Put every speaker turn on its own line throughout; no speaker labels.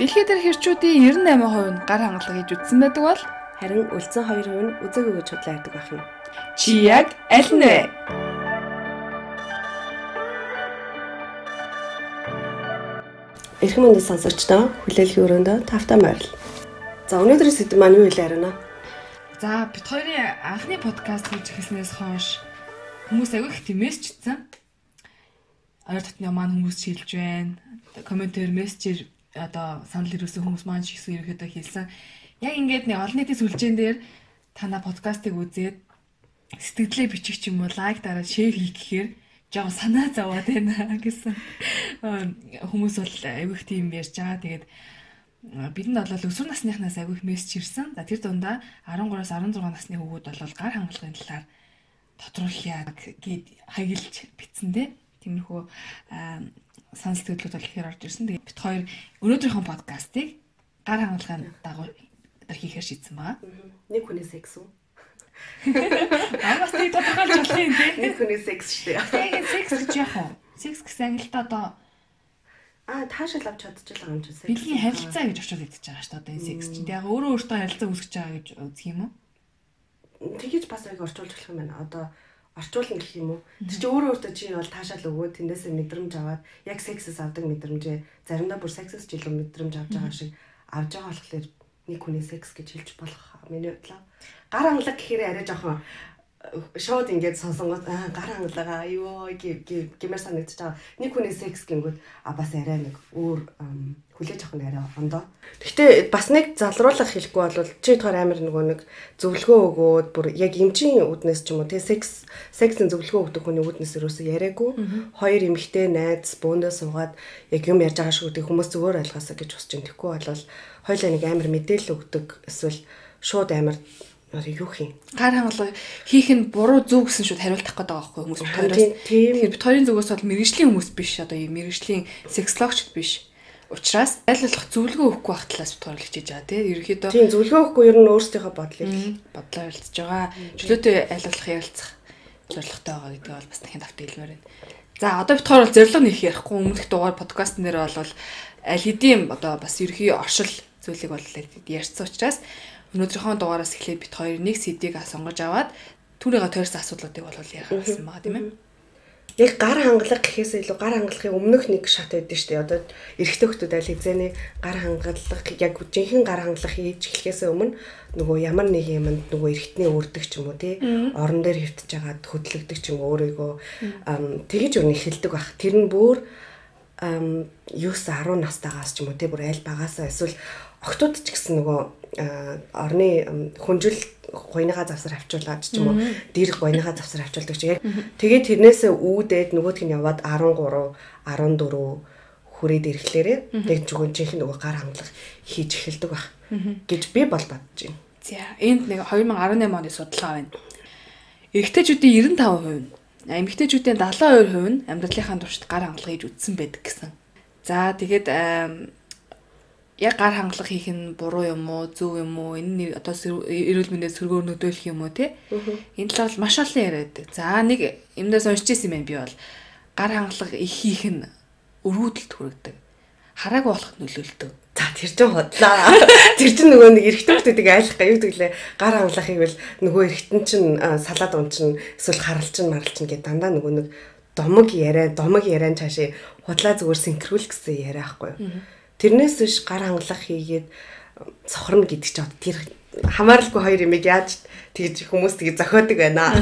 Дэлхийд дэр хэрчүүдийн 98% нь гар хангалга гэж үзсэн байдаг бол
харин үлдсэн 2% нь үзээгүй гэж худлаа ярьдаг байх юм.
чи яг аль нь вэ?
Эрхэм мэндийн сонсогчдоо хүлээлгийн өрөөндөө тавтаа морил. За өнөөдрийн сэдэв маань юу вэ арина?
За бит хоёрын анхны подкаст хийж эхэлснээс хойш хүмүүс их тэмээсчсэн. Ойр дотны маань хүмүүс шилж байна. Комментээр мессежээр одоо санал ирүүлсэн хүмүүс маань ч гэсэн ерөөхдөө хэлсэн. Яг ингээд нэг олон нийтийн сүлжээн дээр танаа подкастыг үзээд сэтгэлдээ бичих ч юм уу лайк дараад шеэр хийх гэхээр жоо санаа зовоод байна гэсэн хүмүүс бол аягүй тийм ярьж байгаа. Тэгээд бидэнд бол өсвөр насныхнаас их мессеж ирсэн. За тэр дундаа 13-аас 16 насны хүүгүүд бол гар хангалгын талаар тодруулъя гэд хаягилж битсэн дээ. Тиймэрхүү санал сэтгэлүүд бол ихээр орж ирсэн. Тэгээд бит хоёр өнөөдрийнхөө подкастыг гар хангалгын дагуу хийхээр шийдсэн байгаа.
Нэг хүний секс үү?
Аа бас тийм тодорхойлж болох юм тий.
Нэг хүний секс шүү дээ.
Тэгээд секс гэж яах вэ? Секс гэсэн ангилтаа одоо
Аа таашаал авч чадчихлаа юм чи секс.
бэлгийн харилцаа гэж очиод идэж байгаа шүү дээ одоо энэ секс чинь. Яг өөрөө өөртөө харилцаа үүсгэж байгаа гэж үзэх юм уу?
Тэгэж бас аяг орчуулж болох юм байна. Одоо орчуулна гэх юм уу. Тэр чи өөрөө өөртөө чи бол таашаал өгөөд тэндээсээ мэдрэмж аваад яг сексэс авдаг мэдрэмжээ заримдаа бүр сексэс ч илүү мэдрэмж авч байгаа шиг авж байгаа болохоор нэг хүний секс гэж хэлж болох миний бодлоо. Гар хангалаг гэхээр арай жоохон шууд ингээд сонсонгууд аа гар хангалгаа юу гэмээр санагдаж байгаа. Нэг хүний секс гингүүд а бас арай нэг өөр хүлээж авах нь арай ондоо. Гэхдээ бас нэг залруулах хэлэхгүй бол чи тохоор амар нөгөө нэг зөвлөгөө өгөөд бүр яг эмчийн үднэс ч юм уу тий секс сексийн зөвлөгөө өгдөг хүний үднэс ерөөсөө яриаггүй. Хоёр эмэгтэй найз бөөндөө суугаад яг юм ярьж байгаа шүү дээ хүмүүс зүгээр ойлгоосоо гэж босч ин тэгэхгүй бол хоёлаа нэг амар мэдээлэл өгдөг эсвэл шууд амар юу хин.
Гар хангалга хийх нь буруу зүг гэсэн шууд хариулт авах гэдэг байгаа байхгүй хүмүүс хоёроос. Тэгэхээр бит хоёрын зүгээс бол мэрэгжлийн хүмүүс биш одоо ийм мэрэгжлийн сексологч биш. Учираас аль болох зөвлөгөө өгөхгүй байх талаас бит хоёр хичээж байгаа тийм ерөнхийдөө.
Тийм зөвлөгөө өгөхгүй ер нь өөрсдийнхөө бодлыг
бодлоо ярилцж байгаа. Чөлөөтэй аль болох ярилцах зорилготой байгаа гэдэг бол бас дахин давтаа хэлмээр байна. За одоо бит хоёр бол зорилго нэх ярихгүй өмнөх дугаар подкаст нэр бол аль хэдийн одоо бас ерхий оршил зүйлийг бол ярьсан учраас өнөөдрийнхөө дугаараас эхлээд бит хоёр нэг сэдвийг сонгож аваад түүнийгээ тойрсон асуудлуудыг бол ярих гэсэн байгаа тийм ээ.
Яг гар хангалга гэхээс илүү гар хангалгын өмнөх нэг шат байдаг шүү дээ. Одоо эрэгтэй хүмүүс аль хэзээний гар хангалга яг жинхэнэ гар хангалга хийж эхлэхээс өмнө нөгөө ямар нэг юмд нөгөө эрэгтний үрдэг ч юм уу тий орон дээр хөвтөж хагаад хөдлөгдөг ч юм өөрийгөө тэгэж өрнө эхэлдэг баг. Тэр нь бүр 9 10 настайгаас ч юм уу тий бүр аль багаасаа эсвэл октод ч гэсэн нөгөө орны хүнжил гойныхаа завсар авчуулаад ч юм уу дэрх гойныхаа завсар авчуулдаг чи яг тэгээд тэрнээсээ үүдээд нөгөөх нь яваад 13 14 хүрээд ирэхлээрээ тэг зүгэн чих нөгөө гар хангалах хийж эхэлдэг баг гэж би бол бодож байна.
За энд нэг 2018 оны судалгаа байна. Эрэгтэйчүүдийн 95% нь эмэгтэйчүүдийн 70% нь амьдралынхаа туршид гар хангалах хийж үтсэн байдаг гэсэн. За тэгээд яг гар хангалах хийх нь буруу юм уу, зөв юм уу? Энэ одоо эрүүл мэндийн сөргөөр нөдөөлөх юм уу те? Энэ талаар маш олон яриад. За нэг юмдаас уншижсэн юм би бол. Гар хангалах их хийх нь өргөдөлт хүргэдэг. Хараагүй болоход нөлөөлдөг.
За тэр чинь бодлаа. Тэр чинь нөгөө нэг эрэгтэй хүмүүсийг айлах гэх юу гэвэл гар хангалахыг бол нөгөө эрэгтэн чинь салаад ун чинь эсвэл харалч нь маралч нь гэдэг дандаа нөгөө нэг домог яриа, домог яриан цаашаа худлаа зүгээр синхруулах гэсэн яриа байхгүй юу? Тэрнээс биш гар хангалах хийгээд цохорно гэдэг чинь тэр хамааралгүй хоёр юмыг яаж тэгж хүмүүс тэгээ зохиодог байна.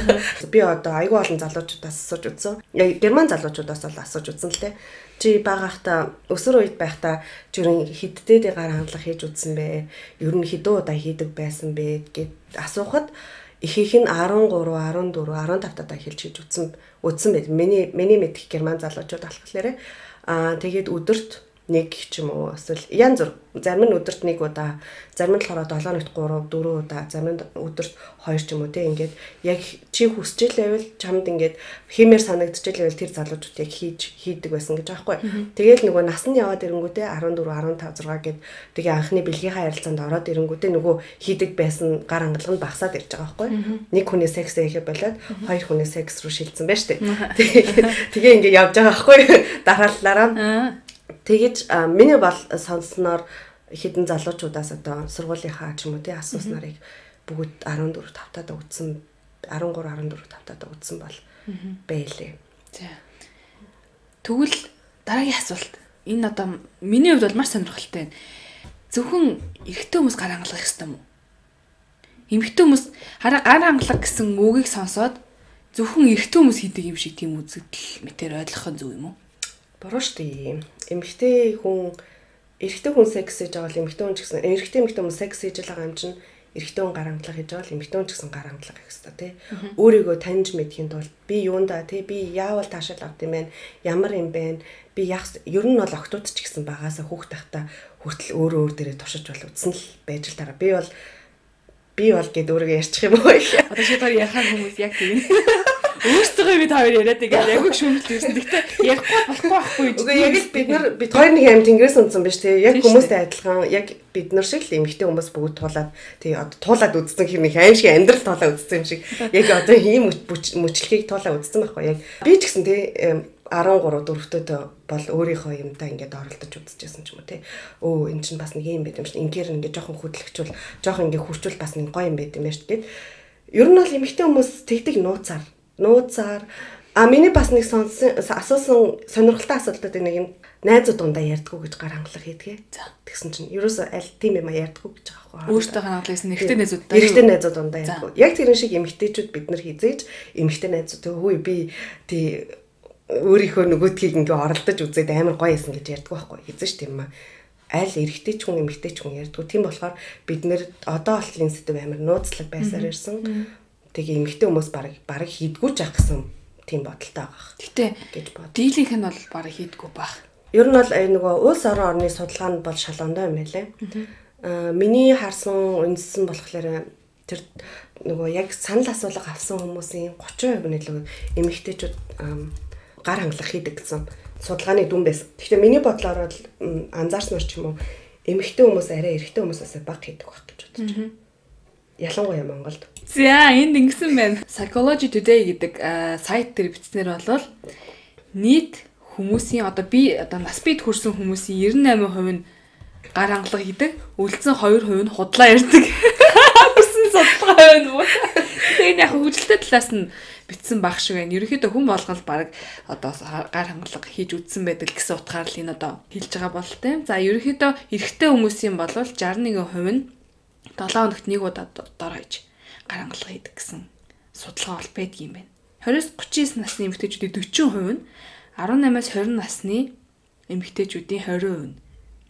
Би одоо айгүй олон залуучуудаас асууж үзсэн. Яг герман залуучуудаас бол асууж үзсэн л те. Чи багахта өсөр үед байхдаа нь хиддээ гар хангалах хийж үзсэн бэ? Ер нь хэдэн удаа хийдэг байсан бэ гэд асуухад ихийнх нь 13, 14, 15 татаа хэлж хийж үзсэн үзсэн байт. Миний миний мэдих герман залуучууд болохоор аа тэгээд өдөрт нэг ч юм уу эсвэл янз бүр зарим нь өдөрт нэг удаа зарим нь болохоор 7 нэгт 3 4 удаа зарим нь өдөрт 2 ч юм уу те ингээд яг чи хүсэж лээвэл чамд ингээд хэмээр санагдаж лээвэл тэр залуучууд яг хийж хийдэг байсан гэж аахгүй. Тэгээд нөгөө нас нь яваад ирэнгүүтээ 14 15 6 гэд тэгээ анхны бэлгийнхаа ярилцаанд ороод ирэнгүүтээ нөгөө хийдэг байсан гар хангалга нь багасаад ирж байгаа байхгүй. Нэг хүний секс хийхэ болоод хоёр хүний секс руу шилжсэн байна штэ. Тэгээ ингээ явж байгаа байхгүй. Дараалалаараа Тэгэж миний бол сонссноор хідэн залуучуудаас одоо сургуулийнхаа ч юм уу тий асуус нарыг бүгд 14 тавтаад өгсөн 13 14 тавтаад өгсөн бол бэлээ.
За. Тэгвэл дараагийн асуулт. Энэ одоо миний хувьд бол маш сонирхолтой байна. Зөвхөн эрэгтэй хүмүүс гар хангалах хэрэгтэй юм уу? Эмэгтэй хүмүүс хараа гар хангалах гэсэн үгийг сонсоод зөвхөн эрэгтэй хүмүүс хийдэг юм шиг тийм үзэгдэл мэтэр ойлгох нь зөв юм уу?
Буруу шүү дээ. Эмэгтэй хүн эрэгтэй хүн секс хийж байгаа бол эмэгтэй хүн ч гэсэн эрэгтэй эмэгтэй хүн секс хийж байгаа юм чинь эрэгтэй хүн гар хангалах хийж байгаа бол эмэгтэй хүн ч гэсэн гар хангалах их хэвээр тий. Өөрийгөө таньж мэдхийн тулд би юундаа тий би яавал таашаал авт юм бэ? Ямар юм бэ? Би яг ер нь бол октод ч гэсэн багаасаа хүүхд тахта хүртэл өөрөө өөр дээрээ тушиж бол үтсэн л байж л тараа. Би бол би бол гэд өөрийгөө ярьчих юм уу?
Одоо шийдвэр яхаа хүмүүс яг тийм. Өөрсдөө бид хоёр яриад байгаа яг шүүмжлэл ирсэн. Гэхдээ ярихгүй болохгүй байхгүй?
Үгүй яг л бид нар бид хоёр нэг аим тэнгэрээс унтсан биз тий. Яг хүмүүстэй адилхан яг бид нар шиг л эмгтэй хүмүүс бүгд туулаад тий одоо туулаад үзсэн хэрэг аим шиг амьдрал туулаад үзсэн юм шиг. Яг одоо ийм мөчлөгийг туулаад үзсэн байхгүй яг. Би ч гэсэн тий 13 дөрөвтөд бол өөрийнхөө юмдаа ингээд оролдож үзчихсэн ч юм уу тий. Өө эн чинь бас нэг юм байт юм шиг. Ингээр ингээд жоохон хөдлөгчүүл, жоохон ингээд хурцуул бас нэг гоё юм байт юм байна шүү дээ. Ер нь бол эмэгтэй хүмүүс тэгдэг нууцаар нууцаар а миний бас нэг сонсон асуусан сонирхолтой асуултууд нэг юм найзууд дундаа ярьдгүү гэж гар хангалах хийдгээ. За тэгсэн чинь ерөөсөө аль тийм юм а ярьдгүү гэж байгаа
байхгүй. Өөртөө хангалахсан эрэгтэй найзуудаа.
Эрэгтэй найзууд дундаа ярьдгүү. Яг тэрэн шиг эмэгтэйчүүд бид нар хизээж эмэгтэй найзууд хөөе би тий өөрийнхөө нөгөөдхийг ингээ оролдож үзээд амар гоё юмсан гэж ярьдгүү байхгүй. Хизээж тийм аа аль эрэгтэй ч хүн эмэгтэй ч хүн ярьдгүү. Тийм болохоор бид нэр одоо болтлын сэдв амар нууцлаг байсаар ирсэн тэгээ эмэгтэй хүмүүс баг баг хийдгүү ч ах гэсэн тийм бодолтой байгаа.
Гэтэ гэж бод. Дийлийнх нь бол баг хийдгүү баг.
Ер нь бол нөгөө улс орон орны судалгаа нь бол шалгоондоо юм байлээ. Аа миний харсан үндэссэн болохоор тэр нөгөө яг санал асуулга авсан хүмүүсийн 30% нь илүү эмэгтэйчүүд гар хангалах хийдэг гэсэн судалгааны дүн байсан. Тэгэхээр миний бодлоор бол анзаарснаар ч юм уу эмэгтэй хүмүүс арай эрэгтэй хүмүүсээс бага хийдэг байх гэж бодож байна. Ялангуяа Монголд.
За энд ингэсэн байна. Psychology Today гэдэг сайт дээр бичснээр бол нийт хүмүүсийн одоо би одоо нас бид хүрсэн хүмүүсийн 98% нь гар хангалга хийдэг. Үлдсэн 2% нь худлаа ярьдаг. Гэсэн судалгаа байна уу? Тэгээ яг хөгжилтэй талаас нь битсэн баг шиг байна. Ерөнхийдөө хүн болгол баг одоо гар хангалга хийж үтсэн байдаг гэсэн утгаар л энэ одоо хэлж байгаа болтой. За ерөнхийдөө эрэгтэй хүмүүсийн бол 61% нь 7 хоногт нэг удаа дор хаяж гар хангалга хийдэг гэсэн судалгаа бол байдаг юм байна. 20-39 насны эмэгтэйчүүдийн 40% нь 18-аас 20 насны эмэгтэйчүүдийн 20% нь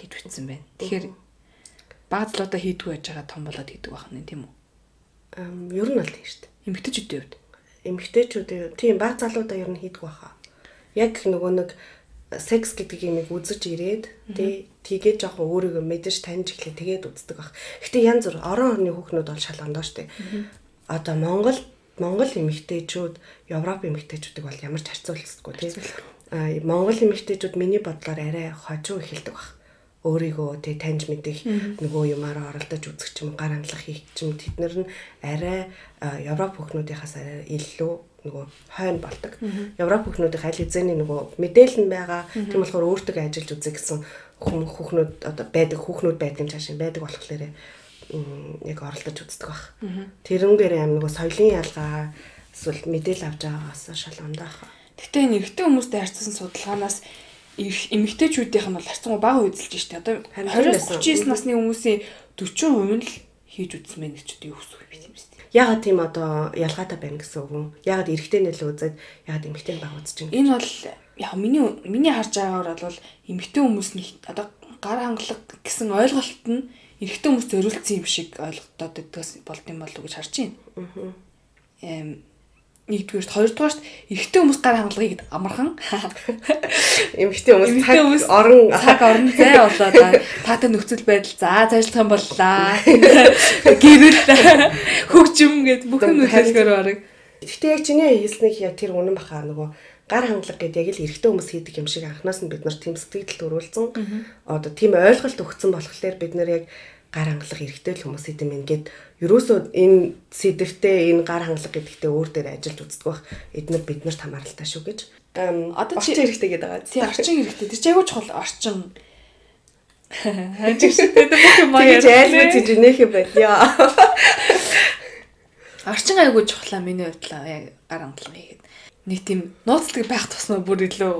гэж бичсэн байна. Тэгэхээр баг залуудаа хийдгүү байж байгаа том болоод хийдэг байх нь тийм үү?
Ам ер нь бол тийм шүү дээ.
Эмэгтэйчүүдийн хувьд.
Эмэгтэйчүүдийн тийм баг залуудаа ер нь хийдгүү баха. Яг нөгөө нэг секс гэдэг юм үзэж ирээд тий тэгээ жоохон өөрийгөө мэдэж таньж эхлэе тэгээд үздэг баг. Гэтэ янз бүр орон орны хүүхнүүд бол шалгандаа штэ. Одоо Монгол Монгол эмэгтэйчүүд, Европ эмэгтэйчүүдийг бол ямар ч харьцуулахгүй тий. А Монгол эмэгтэйчүүд миний бодлоор арай хожуу эхэлдэг баг. Өөрийгөө тий таньж мэдэх нөгөө юмараа оролдож үзэх ч юм гар хангалах хийх ч юм тэднэр нь арай Европ хүүхнүүдийнхаас арай илүү нөгөө хойно болдог. Европ хүүхнүүдийн аль хэзээний нөгөө мэдээлэл нь байгаа. Тийм болохоор өөртөө ажиллаж үзье гэсэн хүүхнүүд одоо байдаг хүүхнүүд байдаг юм цаашаа байдаг болохоор яг оролдож үздэг баг. Тэрнгээр аим нөгөө соёлын ялгаа эсвэл мэдээлэл авч байгаагаас шалгандаа ах.
Гэтэ энэ эрэгтэй хүмүүстэй харьцсан судалгаанаас эмэгтэйчүүдийнх нь бол харьцангуй бага үзэлж штэ. Одоо 20-39 насны хүмүүсийн 40% нь л хийж үзсэн байх гэж юу хүсэх юм бэ юм бэ?
Ягаад тийм одоо ялгаатай байна гэсэн үг юм? Ягаад эрэгтэй нэлээ үзээд ягаад эмэгтэй баг үзэж
байна? Энэ бол яг миний миний харж байгаагаар бол эмэгтэй хүмүүс нэг одоо гар хангалах гэсэн ойлголт нь эрэгтэй хүмүүс зориулсан юм шиг ойлгодод байдгаас болд юм болов уу гэж харж байна. Аа. Эм нэгдүгээрт хоёрдугаарт эрэгтэй хүмүүс гар хангалгыг амархан.
Эмэгтэй хүмүүс цаг орон
цаг орон зай болоод таатай нөхцөл байдал за цаашлах юм боллаа гэрэл. Хөгжим гэд бүх юм хэлэхээр бараг.
Гэхдээ яг чиний хэлснэг яг тэр үнэн баха. Нөгөө гар хангалга гэдэг яг л эрэгтэй хүмүүс хийдэг юм шиг анханаас нь бид нар тийм сэтгэл төрүүлсэн. Одоо тийм ойлголт өгсөн болохоор бид нар яг гар хангалах эрэгтэй л хүмүүс идэм ингээд ерөөсөө энэ сэдвтэ энэ гар хангалах гэдэгтээ өөр дээр ажиллаж үздэг бах эднэр бид нарт хамааралтай шүү гэж
одоо чи эрэгтэй гэдэг байгаа.
Тий орчин эрэгтэй. Тэр чи айгуу чухал орчин.
Хажиг шигтэй бүх юм
Тэгэж айлгүй тийж нэх юм байлаа.
Орчин аягүй чухлаа миний хувьд яг гар хангалга хийгээд нэг тийм нууцлаг байх тусмаа бүр илүү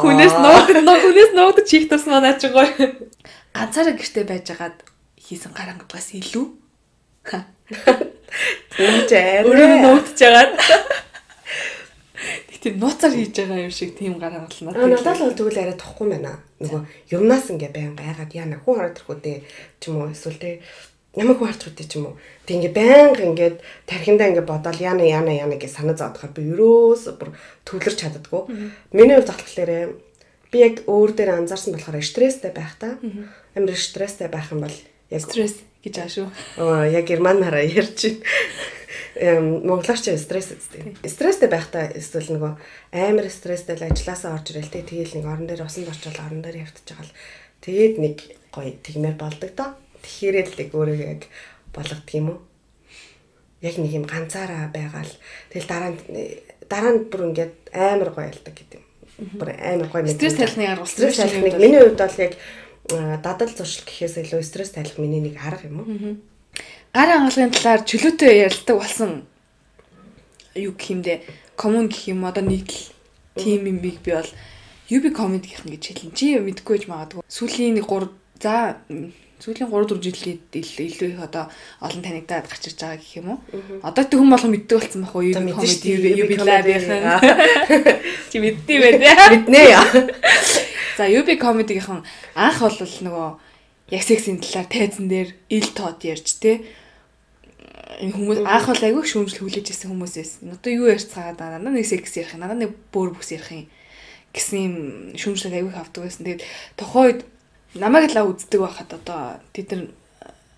хүнээс нуудаг хүнээс нуудаг чих тусмаа наа чи гоё. Ганцаараа гэртээ байжгаад хийсэн гар хангалгаас илүү Өөрөө
арай.
нуугдж байгаад Тэг тийм нууцаар хийж байгаа юм шиг тийм гар хангална.
А надад л тэгвэл арай тохгүй байна. Нөгөө юмнаас ингээ байн байгаад яана хүн хараад ирэхүүдээ ч юм уу эсвэл тэ ямар хүн үдээ ч юм уу. Тэг ингээ байнга ингээд тархиндаа ингээ бодоол яана яана яана гэж санаа зовдохоор би ерөөс бүр төвлөрч чаддаггүй. Миний хувьд болохоор би яг өөр дээр анзаарсан болохоор стресстэй байх та. Амар стресстэй байх юм бол яг
стресс гэж аа шүү.
Аа яг германаараа ярьж байна. Эм монголоор ч стресс үстэй. Стресстэй байхдаа эсвэл нөгөө амар стресстэй л ажилласаа орж ирэл тэ тэгэл нэг орон дээр усан орчвол орон дээр явтаж байгаа л тэгээд нэг гоё тэгмээр болдог доо. Тэгэхээр л яг өөрөө яг болгодог юм уу? Яг нэг юм ганцаараа байгаа л тэгэл дараа нь дараа нь бүр ингээд амар гоё ялдаг гэдэг юм. Бүр амар гоё
Стресс тайлхныг арга
стресс тайлхныг миний хувьд бол яг дадал зуршил гэхээс илүү стресс тайлах миний нэг арга юм уу?
гар хангалгын талаар чөлөөтэй ярилдаг болсон юу гэх юм бэ? Коммун гэх юм одоо нийтл тим юм биг би бол UB comedy-ийнхэн гэж хэлэн. Чи мэдгүй байж магадгүй. Сүүлийн нэг 3 за сүүлийн 3 4 жилийн ил- илүү их одоо олон танигдаад гарч ирж байгаа гэх юм уу? Одоо тэг хүн болгон мэддэг болсон байх уу? UB UB live-ийнхэн.
comedy.
Чи мэддэг байх.
Мэднэ яа.
За UB comedy-ийнхэн анх бол нөгөө яг сексийн талаар тайзан дээр ил тод ярьж энэ хүмүүс анх бол айгүй шүүмжил хүлээж ирсэн хүмүүс байсан. Одоо юу ярьцгаа даа надад нэг секс ярих, надад нэг бөөр бүс ярих юм гэсэн юм шүүмжлэг айгүй их авдаг байсан. Тэгээд тухайн үед намайг л үздэг байхад одоо тэд нар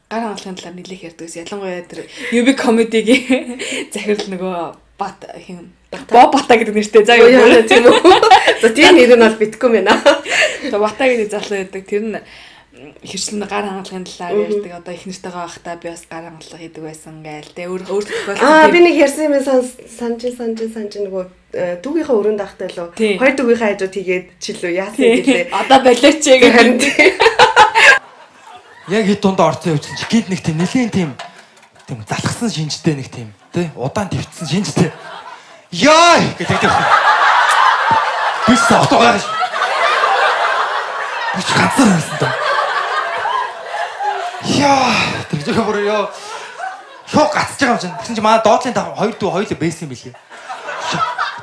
гар хангалахын талаар нэлээх ярьдаг байсан. Ялангуяа тэр UB comedy-гийн захирал нөгөө бат хин Бо бата гэдэг нэртэй заа юу
тийм үү. За тийм нэр нь бол битгүй байна.
Тэгээ бата гэдэг залуу байдаг. Тэр нь хэрчлэн гар хангалахын талаар ярьдаг. Одоо их нэртэйгээ байхдаа би бас гар хангалах хийдэг байсан гээл. Тэгээ өөр өөр
Аа би нэг ярьсан юм сан санж санж санж нөгөө э, дүүгийнхаа өрөөнд ахтай лөө хоёр дүүгийнхаа хажуу тэгээд чилүү яасан гэлээ.
Одоо болооч гэх
тийм.
Яг хэд дундаа орцсон явж чи гинт нэг тийм нэлийн тийм тийм залхсан шинжтэй нэг тийм тий удаан твцсэн шинжтэй. Яа гэдэг тийм. Бис отоогоо. Бич ганцаар байсан даа. Яа тэр жоо бүр ёо. Шок гацж байгаа юм чинь. Тэгсэн чи манай доотлын давхар хоёр дүү хоёул байсан юм билээ.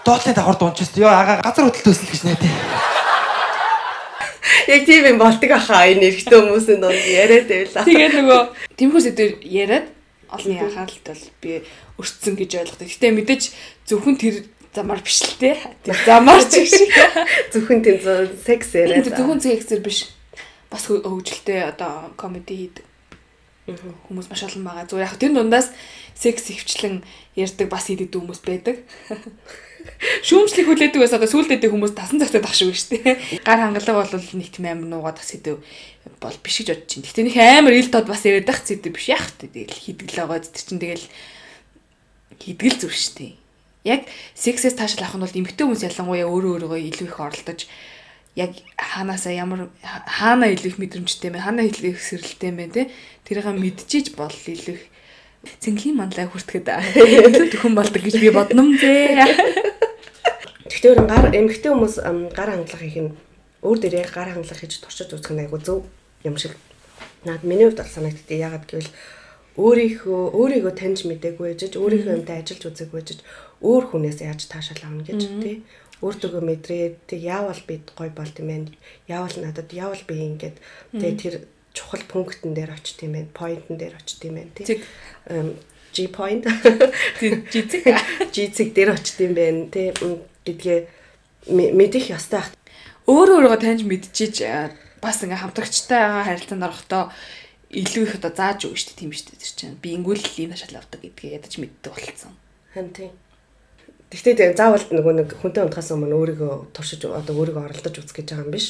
Доотлын давхар дуунчээс ёо ага газар хөдлөлтөөс л гэж тий.
Яг тийм юм болдог ахаа энэ эрэгтэй хүмүүсийн донд яриад байла.
Тэгээд нөгөө тэмхүү сэдвэр яриад олны анхааралд бол би өртсөн гэж ойлгодог. Гэтэ мэдээж зөвхөн тэр замаар биш л те. Тэр замаар ч шиг.
Зөвхөн зөө- секс яриад.
Зөвхөн зэксэр биш. Бас хөгжилтэй одоо комеди хийдэг. Хүмүүс маш олон байгаа. Зүгээр яг тэр дундаас секс хөвчлэн ярьдаг бас хийдэг хүмүүс байдаг. Шүүмжлэх хүлээдэг байсан одоо сүулдэдэг хүмүүс тасан цагтаа тах шүү дээ. Гар хангалга бол нэг тийм амар нуугаад тас хэдэв бол биш гэж бодож чинь. Гэтэ нэг амар ил тод бас яриад байх зэдэг биш яах вэ? Тэгэл хийдгэл байгаа тэр чинь тэгэл хийдгэл зүр шүү дээ. Яг сексээс таашаал авах нь бол эмэгтэй хүмүүс ялангуяа өөрөө өөрийгөө илүү их оролдож яг хаанаасаа ямар хаана илүү их мэдрэмжтэй юм бэ? Хаана сэрэлттэй юм бэ те? Тэрийг мэдчихэж бол илүү их цэнгэлийн манлай хүртгэхэд илүү төхөн болдог гэж би бодном зэ.
Гэхдээ гар эмэгтэй хүмүүс гар хангалах их нь өөр дээрээ гар хангалах хийж туршиж үзэх нь айгу зөв юм шиг наад миний хувьд бол санагдтыг ягаад гэвэл өөрийнхөө өөрийгөө таньж мэдээгүй ээжж өөрийнхөө юмтай ажиллаж үзээгүй ээжж өөр хүнээс яаж таашаал авна гэж тий өөртөө мэдрээд тэг яавал би гой болд юм байна яавал надад яавал би ингээд тэг тэр чухал пунктн дээр очт юм байна поинтн дээр очт юм байна тий
Зэг.
Эм, G point
Жизэг.
жицэг дээр очт юм байна тий м, гэдгээ мэ- мэдэх ёстой ах.
Өөрөө өөрийгөө таньж мэдчихэж бас ингээ хамтрагчтайгаа харилцаанд орохдоо илүү их одоо зааж өгнө шүү дээ тийм шүү дээ тэр чинь. Би ингүүл ийм ташаал авдаг гэдгээ ядаж мэддэг болцсон.
Хан тий. Гэхдээ тэг заавал нөгөө нэг хүнтэй унтахаас өмнө өөрийгөө туршиж одоо өөрийгөө оролдож үзэх гэж байгаа юм биш.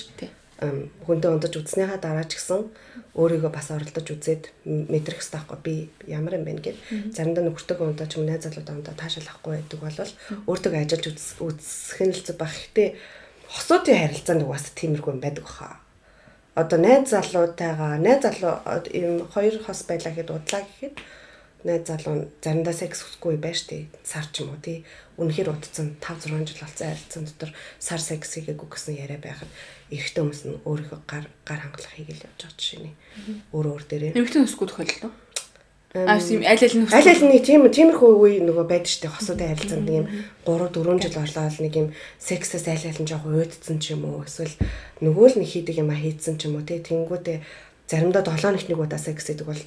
Хүнтэй унтаж үзснийхаа дараа ч гэсэн өөрийгөө бас оролдож үзээд мэдрэх хэрэгтэй байхгүй би ямар юм бэ гэд заримдаа нөхөртөө унтаа ч юм найз залуудаа унтаа таашаал авахгүй байдаг бол өөртөө ажиллаж үз- үзэх нь л зүг баг. Гэхдээ хосуудын харилцаанд угаасаа тиймэрхүү юм байдаг баха. одоо найз залуутайгаа найз залуу ийм хоёр хос байлаа гэхэд удлаа гэхэд найз залуу нь заримдаа секс хүсэхгүй байж тээ. Сар ч юм уу тий. Үнэхээр удцсан 5 6 жил болсон харилцан дотор сар секс хийгээгүй гэсэн яриа байхад эрэгтэй хүмүүс нь өөрийнхөө гар гар хангалах хийгээл явж байгаа жишээ нь өөр өөр дээрээ.
Эмэгтэй нөсгөө тохиолдол. Аа юм аль аль нь
аль аль нэг тийм тиймэрхүү үе нөгөө байдаг штэ хосуудын харилцаанд нэг юм. 3 4 жил орлоод нэг юм сексээс аль аль нь жоохон уйдцсан ч юм уу эсвэл нөгөө л нэг хийдэг юм а хийдсэн ч юм уу тий. Тэнгүүтээ заримдаа 7 нэг нэг удаа секс гэдэг бол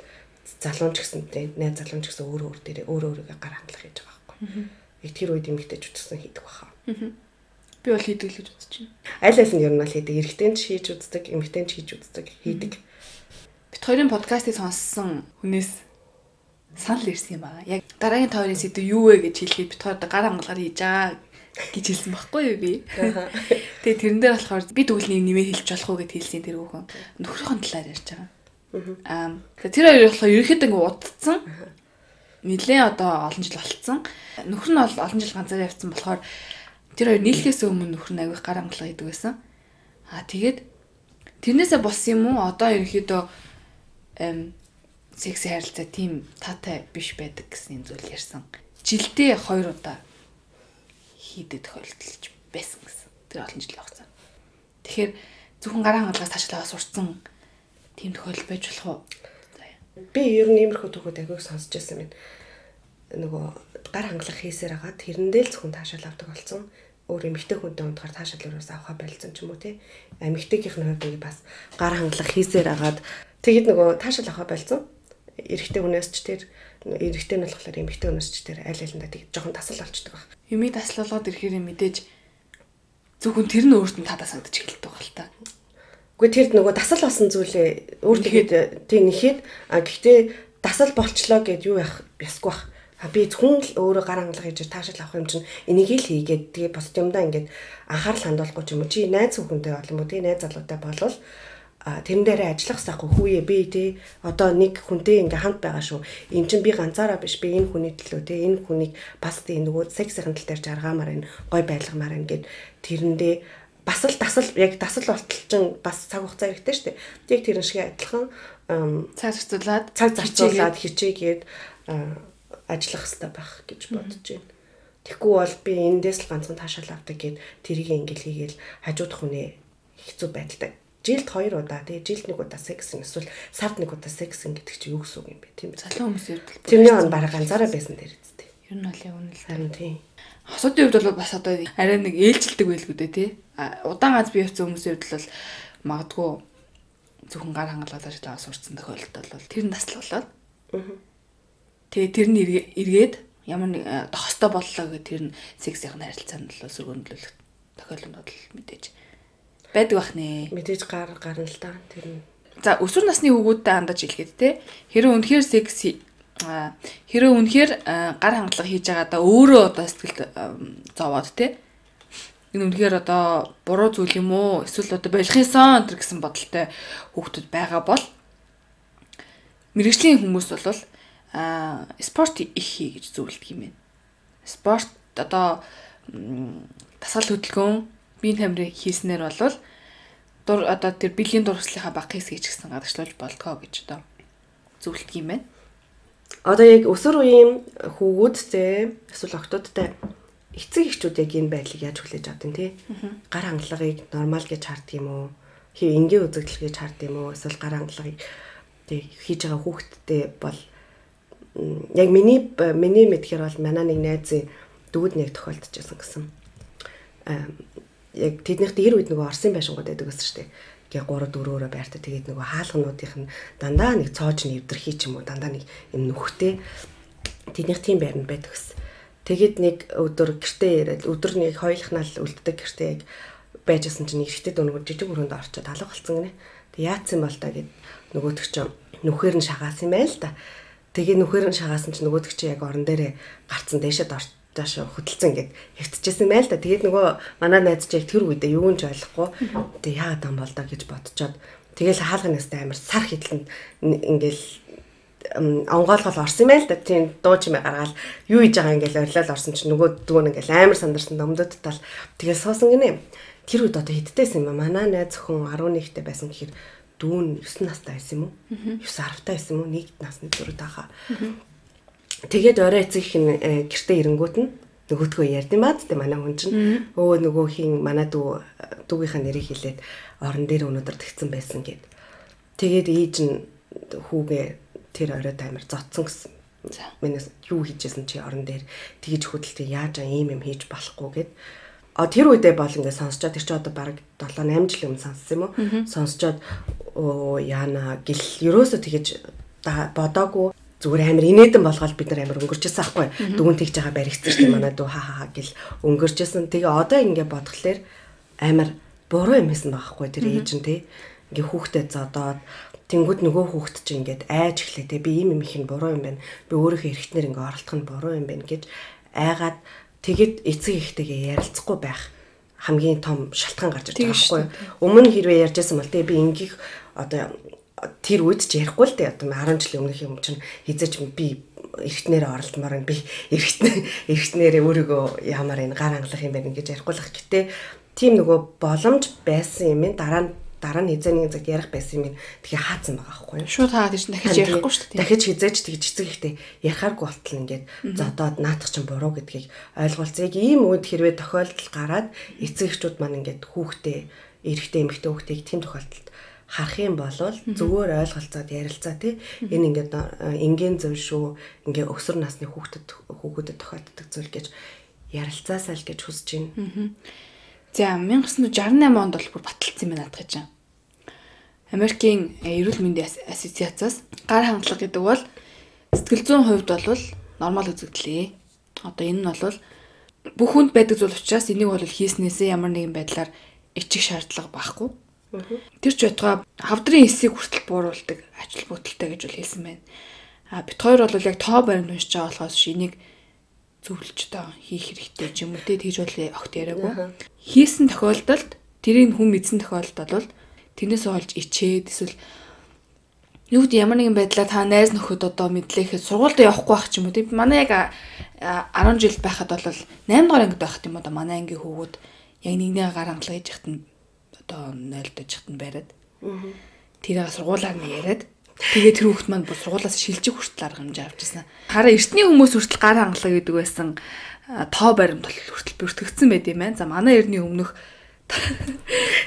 залуун ч гэсэн тий найз залуун ч гэсэн өөр өөр дээрээ өөр өөрийгөө гар хангалах хийж байгаа байхгүй. Яг тэр үед эмэгтэй ч утсан хийдэг баха.
би бол хийдэг л гэж бодож байна.
Аль аль нь ер нь бол хийдэг. Эрэгтэй ч хийж үздэг, эмэгтэй ч хийж үздэг, хийдэг.
Бид хоёрын подкастыг сонссон хүнээс санал ирсэн юм байна. Яг дараагийн тойрын сэдв юу вэ гэж хэлэхэд бид хоёр гар хангалгаар хийж байгаа гэж хэлсэн байхгүй юу би. Тэгээ тэрэн дээр болохоор би төгөлний нэмээ хэлж болох уу гэд хэлсэн тэр хүүхэн. Нөхрийнхөө талаар ярьж байгаа. Аа тэр хоёр болохоор ерөөхдөө ингэ удцсан. Нилээ одоо олон жил болцсон. Нөхөр нь бол олон жил ганцаараа явцсан болохоор тэр хоёр нийлхээс өмнө нөхөр нь авих гар хангалгаа хийдэг байсан. Аа тэгээд тэрнээсээ болсон юм уу? Одоо ерөөхдөө эм секси харилцаа тийм таатай биш байдаг гэсэн зүйл ярьсан. Жилдээ 2 удаа хийдэг тохиолдолж байсан гэсэн. Тэр олон жилийн хугацаанд. Тэгэхээр зөвхөн гараа хангалгаас ташлаа сурцсан тийм тохиолдол байж болох уу?
Би ер нь иймэрхүү төгөөд агиуг сонсч байсан юм. Нөгөө гар хангалах хийсээр хагаад тэрэндээ л зөвхөн таашаал авдаг болсон. Өөр эмэгтэй хүнтэй унтахаар таашаал өрөөс авахаа болцсон ч юм уу тий. Эмэгтэйгийнх нь хувьд бас гар хангалах хийсээр хагаад тэгэд нөгөө таашаал авахаа болцсон эрэгтэй хүнээс ч тэр эрэгтэй нь болохоор эмэгтэй хүнээс ч тэр аль алиндаа тэг жоохон тасал болчдөг баг.
Юмыг таслуулаад ирэхээр мэдээж зөвхөн тэр нь өөрт нь тадаа сагдаж эхэлдэг баг л та.
Үгүй тэр нөгөө дасал болсон зүйлээ өөр тэгээд тийм нэхэд а гэхдээ дасал болчлоо гэд юу яах ясгүй бах. А би зөвхөн л өөрөө гар хангалах гэж таашаал авах юм чинь энийг л хийгээд тэгээ бос юмдаа ингээд анхаарал хандуулахгүй ч юм уу чи найз хүүхэнтэй бол юм уу тий найз залуутай болвол тэрэн дээрээ ажиллах сахгүй хүүе би тий одоо нэг хүнтэй ингээ хамт байгаа шүү. Энд чинь би ганцаараа биш би энэ хүний төлөө тий энэ хүнийг бас тий нөгөө сексийн тал дээр жаргаамаар энэ гой байлгамаар ингээд тэрэндээ бас л дасал яг дасал болтол чинь бас цаг хугацаа хэрэгтэй шүү дээ. Яг тэрэн шиг адилхан
цаг зарцуулаад
цаг зарцуулаад хичээгээд. ажиллах хэрэгтэй байх гэж бодож байна. Тэгэхгүй бол би эндээс л ганцхан таашаал авдаг гэд тэрийг ингээл хийгээл хажуудах хүнээ хэцүү байдалтай. Жилд хоёр удаа тий жилд нэг удаа секс эсвэл сард нэг удаа секс гэдэг чи юу гэсэн үг юм бэ? Тийм
залуу хүмүүс ердэл
тэрний он бараг ганцаараа байсан дээр үстэй
ер нь бол яг үнэ л
харин тий
хосуудын хувьд бол бас одоо арай нэг ээлжилдэг байлгүй дээ тий удаан ганц бие хувьцсан хүмүүсийн хувьд бол магадгүй зөвхөн гар хангалаад ажиллаа сурцсан тохиолдолд бол тэр нь наслал болоод тэгээ тэр нь эргээд ямар нэг тохостой боллоо гэх тэр нь сексийн харилцаанд бол сөргөндлөх тохиолдол бол мэдээж байдаг бах нэ.
Мэдээж гар гарна л да тэр нь.
За өсвөр насны хүүгүүдтэй хандаж хэлгээд те. Хэрэв үнэхээр секс хэрэв үнэхээр гар хангалга хийж байгаа да өөрөө одоо сэтгэл зовоод те. Энэ үнэхээр одоо буруу зүйл юм уу? Эсвэл одоо болохын сон энэ гэсэн бодолтой хүүхдүүд байгаа бол мэрэгжлийн хүмүүс бол а спорт их хий гэж зөвлөдөг юм байна. Спорт одоо тасгал хөдөлгөөн биеийн тамирыг хийснээр бол дур одоо тэр бэлгийн дурслахаа баг хэсгийг ч гэсэн гадагшлуулж болтгоо гэж одоо зөвлөдөг юм байна.
Одоо яг өсвөр үеийн хүүгүүдтэй эсвэл октодтой эцэг эхчүүд яг энэ байдлыг яаж хүлээж авдаг тий? Гар хангалагыг нормал гэж харддаг юм уу? Хий энгийн үзэгдэл гэж харддаг юм уу? Эсвэл гар хангалагыг тий хийж байгаа хүүхэдтэй бол яг миний миний мэдхээр бол манай нэг найзын дүүд нэг тохиолдож байсан гэсэн яг тэднийх дээр үед нөгөө Орсын байшингууд байдаг гэсэн шүү дээ. Тэгээ 3 4 өрөө байртаа тэгээд нөгөө хаалгануудынх нь дандаа нэг цоож нэвдэрхий ч юм уу дандаа нэг юм нүхтэй тэднийх тийм байранд байдаг гэсэн. Тэгээд нэг өдөр гэртээ яриад өдөр нэг хоёулахнаа л үлддэг гэртээ яг байжсэн чинь ихтэй дөнгөж жижиг өрөөнд орчод алга болсон гинэ. Тэг яатсан бол та гэд нөгөөдөг чинь нүхээр нь шагаасан юм байл та. Тэгээ нүхээр нь шагаасан чинь нөгөөдөг чинь яг орон дээрээ гарцсан дэшэд орч доошо хөдөлцөн ингээд хэвтчихсэн байл та. Тэгээд нөгөө манай найз чи тэр үедээ юу ч ойлгохгүй. Тэгээ яагаад юм бол доо гэж бодцоод тэгэл хаалганаас амар сар хитлэн ингээл онгоолгол орсон юм байл да. Тийм дуу чимээ гаргаал юу хийж байгаа ингээл орилол орсон чинь нөгөө дүү ингээл амар сандарсан номдод тал тэгээ суусан гинэ. Тэр үед одоо хиддээсэн юм аа. Манай найз зөвхөн 11-тэй байсан гэхээр дүүн 9 настай байсан юм уу? 9 10-тай байсан юм уу? Нэг насны зөрүүд байгаа. Тэгээд орой эцэг их э, гэртээ ирэнгүүт нь нөгөөдгөө ярьдсан баад тэ манай хүн чинь өө нөгөө хин манай дүү дүүгийнхаа нэрийг хэлээд орон дээр өнөдөр тэгсэн байсан гэд. Тэгээд ээж нь хүүгээ тэр оройд амар зодсон гэсэн. Минээс юу хийжсэн чи орон дээр тэгж хөдөлтөө яаж ийм юм хийж болохгүй гэд. А тэр үедээ бол ингээд сонсчоод тэр чи одоо бараг 7 8 жилийн өмнө сонссон юм уу? Сонсчоод оо яана гэл ерөөсө тэгэж бодоогүй зүгээр амар инээдэн болгоод бид нар амар өнгөрчөөсөн аахгүй. Дүүн тэгж байгаа баригдсан шүү дээ манай дүү ха ха гэл өнгөрчөөсөн тэгээ одоо ингээ бодглохлоор амар буруу юм байсан байхгүй тэр ээж нь тий ингээ хүүхдэд зодоод тэнгууд нөгөө хүүхд чинь ингээд айж эхлэв те. Би ийм юм их нь буруу юм байна. Би өөрийнхөө эргэтнэр ингээ оролдох нь буруу юм байна гэж айгаад тэгэд эцэг ихтэйгээ ярилцахгүй байх хамгийн том шалтгаан гарч ирж байгаа байхгүй өмнө хэрвээ ярьжсэн бол те би ингээх одоо тэр үед ч ярихгүй л дээ одоо 10 жилийн өмнөх юм чинь хизээч би эргэтнээр оролдмоор би эргэтнээ эргэтнээрээ өөрийгөө ямар энэ гар хангалах юм байна гэж ярихгүй л ах. Гэтэ тийм нөгөө боломж байсан юм дараа нь дараа нь хизээний цагт ярих байсан юм. Тэгэхээр хаацсан байгаа байхгүй юу?
Шууд хаагаад чинь дахиж ярихгүй шүү дээ.
Дахиж хизээч тэгж эцэг ихтэй ярихааргүй болтол ингээд зодоод наадах чинь буруу гэдгийг ойлголцыг ийм үед хэрвээ тохиолдол гараад эцэг эхчүүд маань ингээд хүүхдээ эрэгтэй эмэгтэй хүүхдийг тийм тохиолдолд харах юм бол зүгээр ойлголцоод ярилцаа тий энэ ингээд энгийн зөв шүү ингээ өсвөр насны хүүхдэд хүүхүүдэд тохиолддог зүйл гэж ярилцаасаа л гэж хүсэж байна.
За 1968 онд бол бүр баталсан байна надад чинь. Америкийн э, эрүүл мэндийн ассоциацаас гар хангалга гэдэг бол сэтгэл зүйн хувьд бол нормал үзэгдлээ. Одоо энэ нь бол бүх хүнд байдаг зүйл учраас энийг бол хийснээсээ ямар нэгэн байдлаар ичих шаардлага байхгүй Тэр ч байтугай хавдрын эсийг хүртэл бууруулдаг ажил бүтэлтэй гэж хэлсэн байна. А бит хоёр бол яг тоо баримт уншиж байгаа болохоос шинийг зөвлөж та хийх хэрэгтэй ч юм уу тэгж бол огт яриаггүй. Хийсэн тохиолдолд тэрийг хүн мэдсэн тохиолдолд бол тэрнээс олж ичээд эсвэл юу гэдэг ямар нэгэн байдлаар та найз нөхөд одоо мэдлээхэд сургуульд явахгүй байх ч юм уу тийм манай яг 10 жил байхад бол 8 дугаар ангид байхад юм одоо манай ангийн хүүгүүд яг нэгнээ гар хангалга хийж яхад нь одоо 0 дажихт нь бариад. Тэрийг сургуулаар нь яриад Тэгээ тэр хүүхд маань бүр сургуулаас шилжих хүртэл арга хэмжээ авчихсан. Хараа эртний хүмүүс хүртэл гар хангалаа гэдэг байсан тоо баримт бол хүртэл бүртгэгдсэн байт юм байна. За манай эртний өмнөх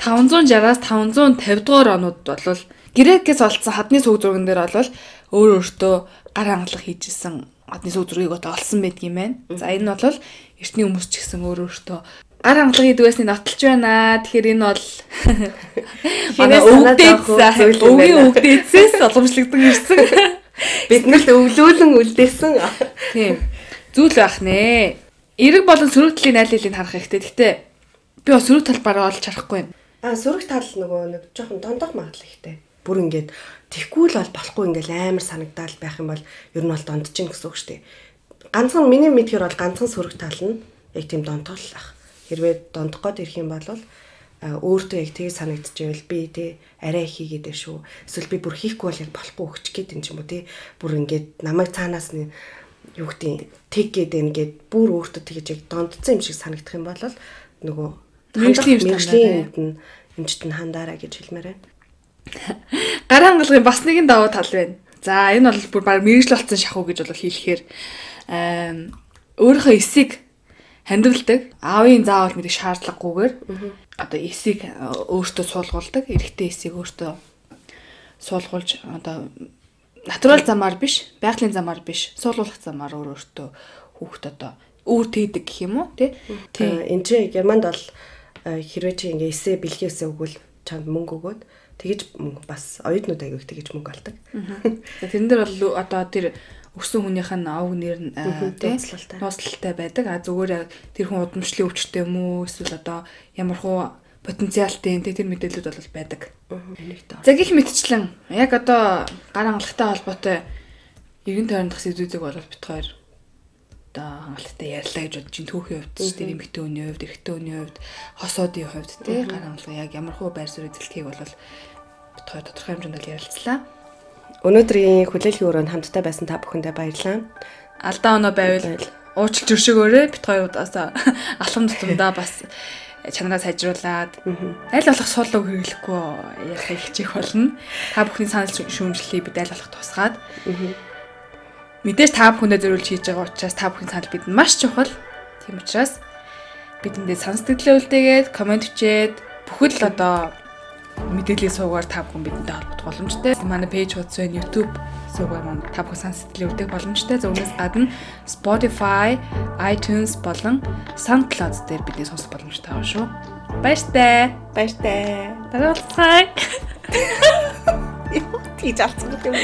560-аас 550 дугаар онууд бол грекээс олцсон хадны сүг зурган дээр бол өөр өөртөө гар хангалах хийжсэн хадны сүг зургийг одоо олсон байдаг юм байна. За энэ бол эртний хүмүүс ч гэсэн өөр өөртөө гар хангалга гэдэг байсны нотолж байна. Тэгэхээр энэ бол манай өвдөөс өвгийн өвдөөсөөс боломжлогдсон ирсэн.
Биднэрт өвлүүлэн үлдээсэн.
Тийм. Зүйл байх нэ. Эрэг болон сөрөг талын айл хэлийг харах хэрэгтэй. Гэхдээ би бас сөрөг талбараа олж харахгүй байна.
Аа сөрөг тал нөгөө нэг жоохон дондох магадлал ихтэй. Бүр ингээд тэггүй л бол болохгүй ингээл амар санагдаал байх юм бол ер нь бол дондчин гэсэн үг шүү дээ. Ганцхан миний мэдхээр бол ганцхан сөрөг тал нь яг тийм донтол ах хэрвээ дондох гээд ирэх юм бол өөртөө яг тэгээ санагдчихвэл би тэ арай хийгээд шүү. Эсвэл би бүр хийхгүй бол яг болохгүй өгч гээд юм ч юм уу тий. Бүр ингээд намайг цаанаас нь юу гэдэг тэг гээд ингээд бүр өөртөө тэгэж яг дондцсон юм шиг санагдах юм бол нөгөө
мэрэгжлийн
мэрэгжлийн нь эмчт нь хандаараа гэж хэлмээр байна.
Гар хангалгын бас нэгэн давуу тал байна. За энэ бол бүр баг мэрэгжил болсон шахуу гэж бол хэлэхээр өөрийнхөө эсийг хандивалдаг. Аавын заавал мэдэх шаардлагагүйгээр одоо эсийг э, өөртөө суулгуулдаг. Эрэгтэй эсийг өөртөө суулгуулж одоо натурал замаар биш, байгалийн замаар биш, суулгуулах замаар өөр өөртөө хүүхд одоо үүр тээдэг гэх юм уу тий?
Энд чинь Германд бол э, хэрвээ чи ингээ эсээ бэлгээс өгвөл чанд мөнгө өгөөд тэгэж мөнгө бас оюутнууд аяг тэгэж мөнгө алдаг.
Тэрэн дээр бол одоо тэр өссөн хүнийх нь овг нэр нь нууцлалтай байдаг. А зүгээр тэр хүн удамшлын өвчтэй юм уу? Эсвэл одоо ямар хуу потенциалтай тэр мэдээлүүд бол байдаг. За гих мэтчлэн яг одоо гар хангалттай холбоотой эргэн тойрондох сэдвүүдийг бол бит хоёр одоо хангалттай ярьлаа гэж бодож чинь түүхийн хувьд ч тэр эмэгтэй хүний хувьд, эрэгтэй хүний хувьд, хосоодын хувьд тий гар хангалга яг ямар хуу байр суурь эзэлтгийг бол бит хоёр тодорхой хэмжээнд ярилцлаа.
Өнөөдрийн хүлээлгийн өрөөнд хамтдаа байсан та бүхэндээ баярлалаа.
Алдаа оноо байвал уучлж өршөөгөөрэй. Бит хоёр удаас алхам тутамдаа бас чанараа сайжруулад аль болох сул үг хэрэглэхгүй ярих хичээх болно. Та бүхний санал шүүмжлэлийг бид аль болох тусгаад мэдээж та бүхэндээ зориулж хийж байгаа учраас та бүхний санал бидэнд маш чухал. Тийм учраас бидэндээ сэтгэлээ үлдээгээд комент бичээд бүхэл одоо мэдээллийн суугаар та бүхэн бидэнтэй холбогдох боломжтой. Манай пэйж хуудас байна, YouTube суугаар маань та бүхэн сан сэтгэлийн үлдээх боломжтой. Үүнээс гадна Spotify, iTunes болон SoundCloud дээр бидний сонсох боломжтой байгаа шүү. Баяртай.
Баяртай.
Баярлалаа.
Тийж алцсан юм.